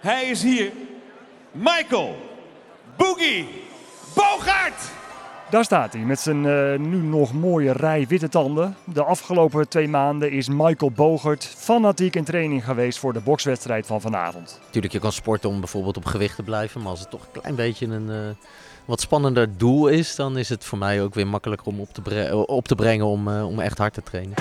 Hij is hier. Michael Boogie Bogart. Daar staat hij met zijn eh, nu nog mooie rij witte tanden. De afgelopen twee maanden is Michael Bogert fanatiek in training geweest voor de bokswedstrijd van vanavond. Natuurlijk, je kan sporten om bijvoorbeeld op gewicht te blijven. Maar als het toch een klein beetje een eh, wat spannender doel is, dan is het voor mij ook weer makkelijker om op te, bre- op te brengen om, eh, om echt hard te trainen.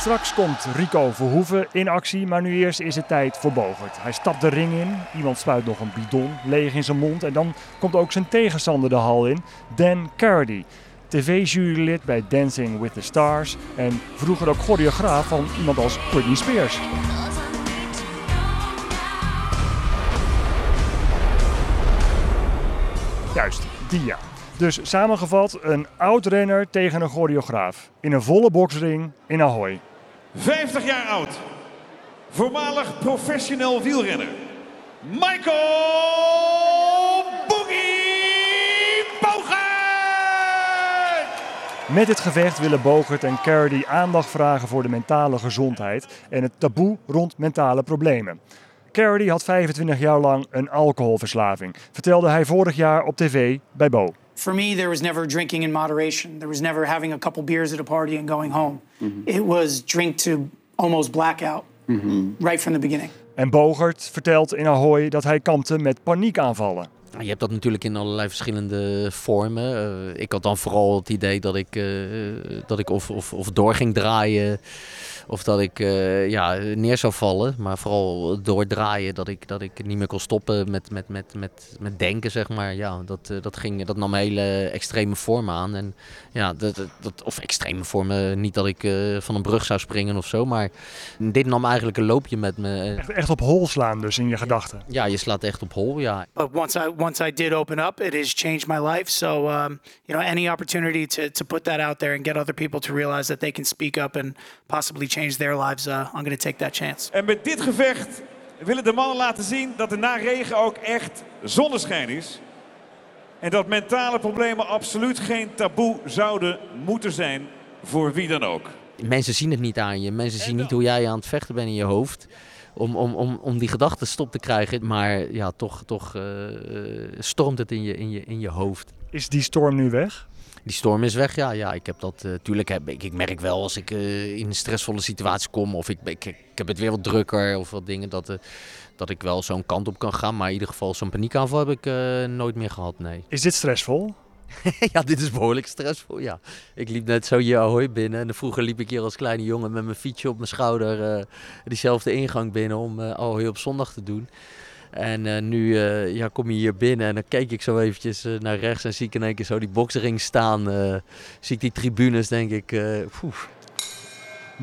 Straks komt Rico Verhoeven in actie, maar nu eerst is het tijd voor Bogert. Hij stapt de ring in, iemand spuit nog een bidon leeg in zijn mond en dan komt ook zijn tegenstander de hal in, Dan Cardy. TV-jurylid bij Dancing with the Stars en vroeger ook choreograaf van iemand als Britney Spears. Juist, die ja. Dus samengevat, een oud-renner tegen een choreograaf. In een volle boksring in Ahoy. 50 jaar oud. Voormalig professioneel wielrenner. Michael Boogie Bogart. Met dit gevecht willen Bogert en Cardy aandacht vragen voor de mentale gezondheid en het taboe rond mentale problemen. Cardy had 25 jaar lang een alcoholverslaving, vertelde hij vorig jaar op tv bij Bo. For me, there was never drinking in moderation. There was never having a couple beers at a party and going home. It was drink to almost blackout right from the beginning. En Bogert vertelt in Ahoy dat hij kampte met paniekaanvallen. Je hebt dat natuurlijk in allerlei verschillende vormen. Eh, ik had dan vooral het idee dat ik, eh, dat ik of, of, of door ging draaien of dat ik eh, ja, neer zou vallen. Maar vooral doordraaien, dat ik, dat ik niet meer kon stoppen met, met, met, met, met denken, zeg maar. Ja, dat, eh, dat, ging, dat nam hele extreme vormen aan. En, ja, dat, dat- of extreme vormen, niet dat ik eh, van een brug zou springen of zo. Maar dit nam eigenlijk een loopje met me. Echt, echt op hol slaan dus in je gedachten. Ja, je slaat echt op hol, ja. But once I once I did open up, it has changed my life. So um, you know, any opportunity to to put that out there and get other people to realize that they can speak up and possibly change their lives, uh, I'm going to take that chance. En met dit gevecht willen de mannen laten zien dat er na regen ook echt zonneschijn is. En dat mentale problemen absoluut geen taboe zouden moeten zijn voor wie dan ook. Mensen zien het niet aan je. Mensen zien niet hoe jij aan het vechten bent in je hoofd. Om, om, om, om die gedachten stop te krijgen. Maar ja, toch, toch eh, stormt het in je, in, je, in je hoofd. Is die storm nu weg? Die storm is weg, ja. ja ik heb dat, eh, tuurlijk heb ik, ik merk wel als ik eh, in een stressvolle situatie kom. Of ik, ik, ik heb het weer wat drukker of wat dingen. Dat, eh, dat ik wel zo'n kant op kan gaan. Maar in ieder geval zo'n paniekaanval heb ik nooit meer gehad, nee. Is dit stressvol? ja, dit is behoorlijk stressvol, ja. Ik liep net zo hier Ahoy binnen. En vroeger liep ik hier als kleine jongen met mijn fietsje op mijn schouder diezelfde ingang binnen om eh Ahoy op zondag te doen. En eh, nu eh, ja, kom je hier binnen en dan keek ik zo eventjes eh, naar rechts en zie ik in één keer zo die boksring staan. eh, zie ik die tribunes, denk ik. eh.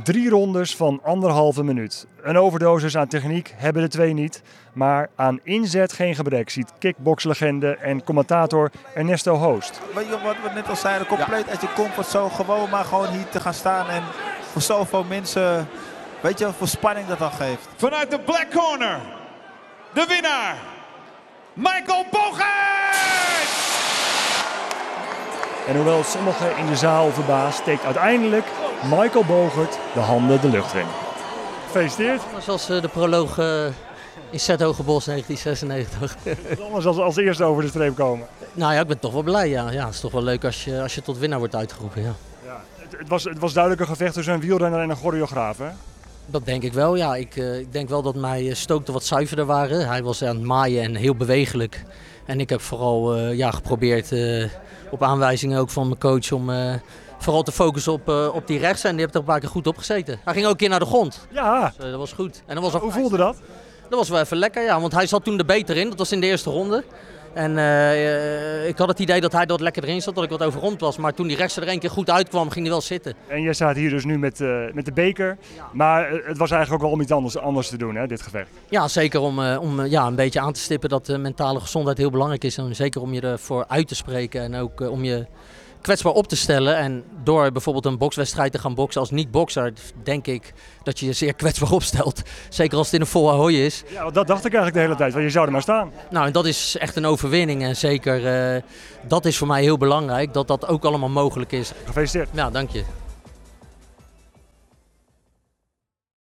Drie rondes van anderhalve minuut. Een overdosis aan techniek hebben de twee niet. Maar aan inzet geen gebrek, ziet kickboxlegende en commentator Ernesto Hoost. Weet je wat we net al zeiden, compleet uit je comfortzone. Gewoon maar gewoon hier te gaan staan. En voor zoveel mensen, weet je wat voor spanning dat dan geeft. Vanuit de black corner, de winnaar, Michael Bogart! En hoewel sommigen in de zaal verbaasd, steekt uiteindelijk Michael Bogert de handen de lucht in. Gefeliciteerd. Zoals eh, de proloog eh, in Zethogebos 1996. Anders als, als eerste over de streep komen. nou ja, ik ben toch wel blij. Ja. ja, het is toch wel leuk als je, als je tot winnaar wordt uitgeroepen. Ja. Het, het was, het was duidelijk een gevecht tussen een wielrenner en een choreograaf. Hè? Dat denk ik wel, ja. Ik, eh, ik denk wel dat mijn stookten wat zuiverder waren. Hij was aan het maaien en heel bewegelijk. En ik heb vooral eh, ja, geprobeerd, eh, op aanwijzingen ook van mijn coach, om eh, vooral te focussen op, eh, op die rechts. En die heeft er een paar keer goed op gezeten. Hij ging ook een keer naar de grond. Ja, Dus, eh, dat was goed. En dat was hoe voelde dat? Dat was wel even lekker, ja. Want hij zat toen er beter in. Dat was in de eerste ronde. En eh, ik had het idee dat hij dat lekker erin zat, dat ik wat overrond was. Maar toen die rechts er een keer goed uitkwam, ging hij wel zitten. En jij staat hier dus nu met, eh, met de beker. Maar eh, het was eigenlijk ook wel om iets anders, anders te doen, hè, dit gevecht. Ja, zeker om, om ja, een beetje aan te stippen dat mentale gezondheid heel belangrijk is. En zeker om je ervoor uit te spreken en ook om je kwetsbaar op te stellen. En door bijvoorbeeld een bokswedstrijd te gaan boksen als niet-bokser, denk ik dat je je zeer kwetsbaar opstelt. Zeker als het in een vol ahoy is. Ja, dat dacht ik eigenlijk de hele tijd, want je zou er maar staan. Nou, en dat is echt een overwinning. En zeker, eh, dat is voor mij heel belangrijk, dat dat ook allemaal mogelijk is. Gefeliciteerd. Ja, dank je.